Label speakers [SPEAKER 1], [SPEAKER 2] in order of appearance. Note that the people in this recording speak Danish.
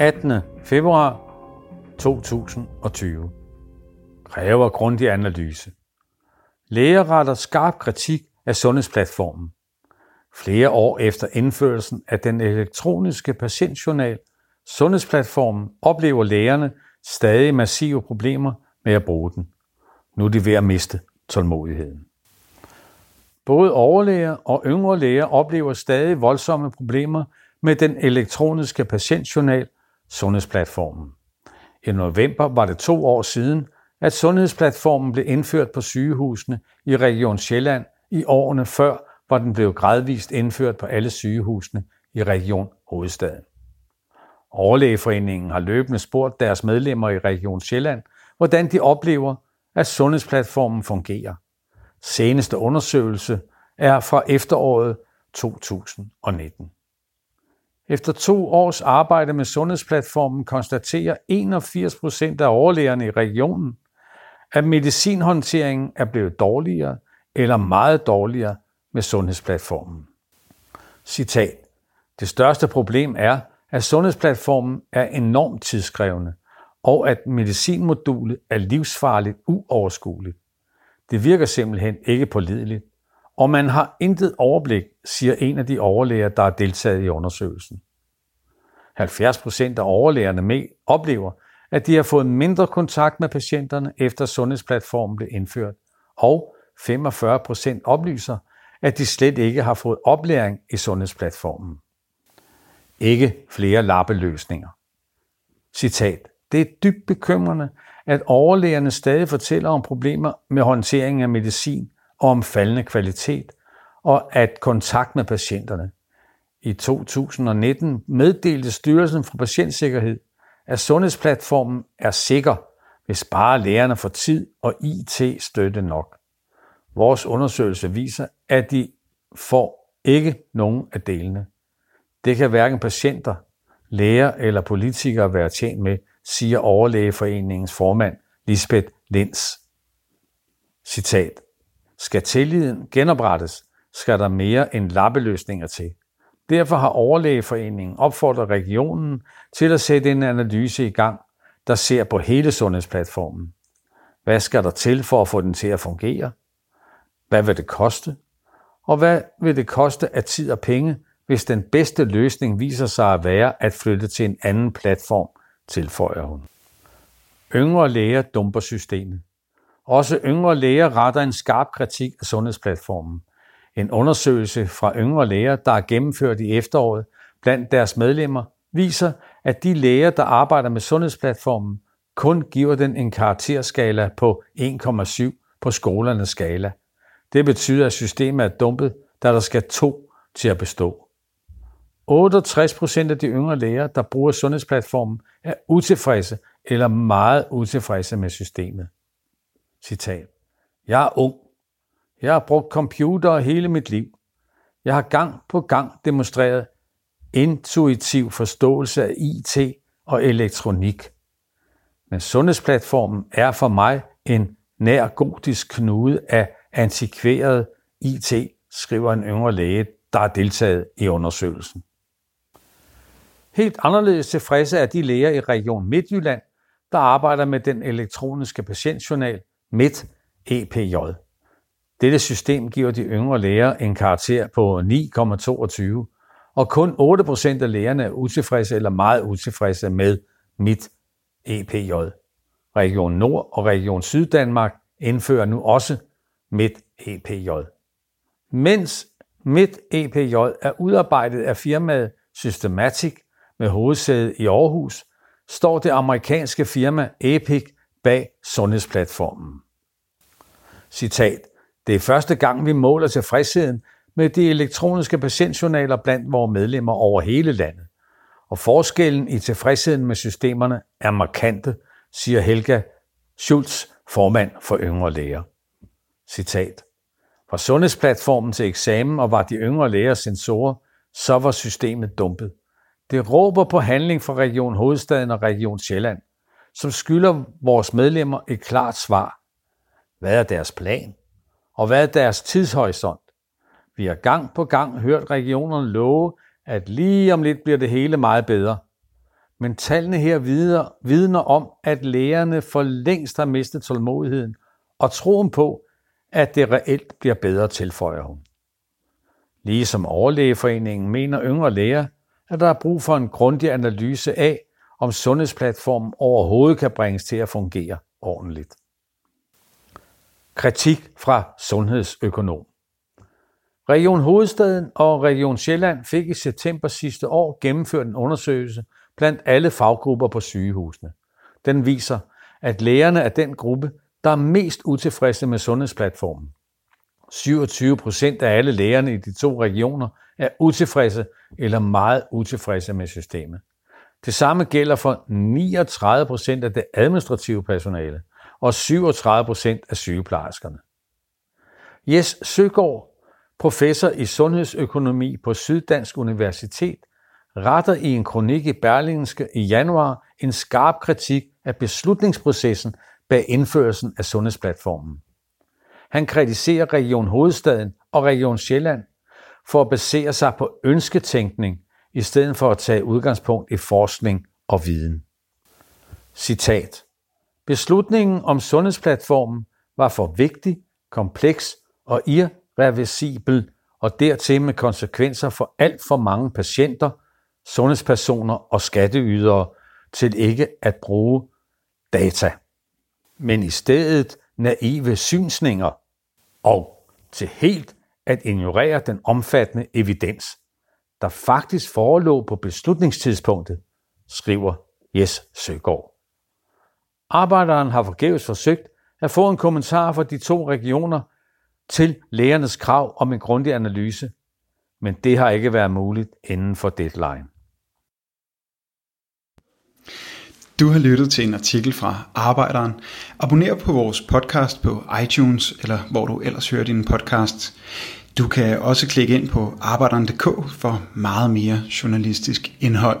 [SPEAKER 1] 18. februar 2020. Kræver grundig analyse. Læger retter skarp kritik af sundhedsplatformen. Flere år efter indførelsen af den elektroniske patientjournal, sundhedsplatformen, oplever lægerne stadig massive problemer med at bruge den. Nu er de ved at miste tålmodigheden. Både overlæger og yngre læger oplever stadig voldsomme problemer med den elektroniske patientjournal, sundhedsplatformen. I november var det to år siden, at sundhedsplatformen blev indført på sygehusene i Region Sjælland. I årene før var den blevet gradvist indført på alle sygehusene i Region Hovedstaden. Overlægeforeningen har løbende spurgt deres medlemmer i Region Sjælland, hvordan de oplever, at sundhedsplatformen fungerer. Seneste undersøgelse er fra efteråret 2019. Efter to års arbejde med sundhedsplatformen konstaterer 81 procent af overlægerne i regionen, at medicinhåndteringen er blevet dårligere eller meget dårligere med sundhedsplatformen. Citat. Det største problem er, at sundhedsplatformen er enormt tidskrævende, og at medicinmodulet er livsfarligt uoverskueligt. Det virker simpelthen ikke pålideligt, og man har intet overblik, siger en af de overlæger, der har deltaget i undersøgelsen. 70 procent af overlægerne med oplever, at de har fået mindre kontakt med patienterne efter sundhedsplatformen blev indført, og 45 procent oplyser, at de slet ikke har fået oplæring i sundhedsplatformen. Ikke flere lappeløsninger. Citat. Det er dybt bekymrende, at overlægerne stadig fortæller om problemer med håndtering af medicin og om faldende kvalitet, og at kontakt med patienterne. I 2019 meddelte Styrelsen for Patientsikkerhed, at sundhedsplatformen er sikker, hvis bare lægerne får tid og IT-støtte nok. Vores undersøgelse viser, at de får ikke nogen af delene. Det kan hverken patienter, læger eller politikere være tjent med, siger Overlægeforeningens formand Lisbeth Lens. Citat. Skal tilliden genoprettes, skal der mere end lappeløsninger til. Derfor har Overlægeforeningen opfordret regionen til at sætte en analyse i gang, der ser på hele sundhedsplatformen. Hvad skal der til for at få den til at fungere? Hvad vil det koste? Og hvad vil det koste af tid og penge, hvis den bedste løsning viser sig at være at flytte til en anden platform, tilføjer hun. Yngre læger dumper systemet. Også yngre læger retter en skarp kritik af sundhedsplatformen. En undersøgelse fra yngre læger, der er gennemført i efteråret blandt deres medlemmer, viser, at de læger, der arbejder med sundhedsplatformen, kun giver den en karakterskala på 1,7 på skolernes skala. Det betyder, at systemet er dumpet, da der skal to til at bestå. 68 procent af de yngre læger, der bruger sundhedsplatformen, er utilfredse eller meget utilfredse med systemet. Citat. Jeg er ung. Jeg har brugt computer hele mit liv. Jeg har gang på gang demonstreret intuitiv forståelse af IT og elektronik. Men sundhedsplatformen er for mig en nær gotisk knude af antikveret IT, skriver en yngre læge, der har deltaget i undersøgelsen. Helt anderledes tilfredse er de læger i Region Midtjylland, der arbejder med den elektroniske patientjournal MIT EPJ. Dette system giver de yngre læger en karakter på 9,22, og kun 8% af lægerne er utilfredse eller meget utilfredse med MIT EPJ. Region Nord og Region Syddanmark indfører nu også MIT EPJ. Mens MIT EPJ er udarbejdet af firmaet Systematic med hovedsæde i Aarhus, står det amerikanske firma Epic bag sundhedsplatformen. Citat. Det er første gang, vi måler tilfredsheden med de elektroniske patientjournaler blandt vores medlemmer over hele landet. Og forskellen i tilfredsheden med systemerne er markante, siger Helga Schulz, formand for yngre læger. Citat. Fra sundhedsplatformen til eksamen og var de yngre læger sensorer, så var systemet dumpet. Det råber på handling fra Region Hovedstaden og Region Sjælland, som skylder vores medlemmer et klart svar. Hvad er deres plan? Og hvad er deres tidshorisont? Vi har gang på gang hørt regionerne love, at lige om lidt bliver det hele meget bedre. men tallene her vidner, vidner om, at lægerne for længst har mistet tålmodigheden og troen på, at det reelt bliver bedre, tilføjer hun. Ligesom overlægeforeningen mener yngre læger, at der er brug for en grundig analyse af, om sundhedsplatformen overhovedet kan bringes til at fungere ordentligt. Kritik fra sundhedsøkonom. Region Hovedstaden og Region Sjælland fik i september sidste år gennemført en undersøgelse blandt alle faggrupper på sygehusene. Den viser, at lægerne er den gruppe, der er mest utilfredse med sundhedsplatformen. 27 procent af alle lægerne i de to regioner er utilfredse eller meget utilfredse med systemet. Det samme gælder for 39 procent af det administrative personale og 37 procent af sygeplejerskerne. Jes Søgaard, professor i sundhedsøkonomi på Syddansk Universitet, retter i en kronik i Berlingske i januar en skarp kritik af beslutningsprocessen bag indførelsen af sundhedsplatformen. Han kritiserer Region Hovedstaden og Region Sjælland for at basere sig på ønsketænkning i stedet for at tage udgangspunkt i forskning og viden. Citat. Beslutningen om sundhedsplatformen var for vigtig, kompleks og irreversibel og dertil med konsekvenser for alt for mange patienter, sundhedspersoner og skatteydere til ikke at bruge data, men i stedet naive synsninger og til helt at ignorere den omfattende evidens, der faktisk forelå på beslutningstidspunktet, skriver Jes Søgaard. Arbejderen har forgæves forsøgt at få en kommentar fra de to regioner til lægernes krav om en grundig analyse, men det har ikke været muligt inden for deadline.
[SPEAKER 2] Du har lyttet til en artikel fra Arbejderen. Abonner på vores podcast på iTunes, eller hvor du ellers hører din podcast. Du kan også klikke ind på arbejderen.dk for meget mere journalistisk indhold.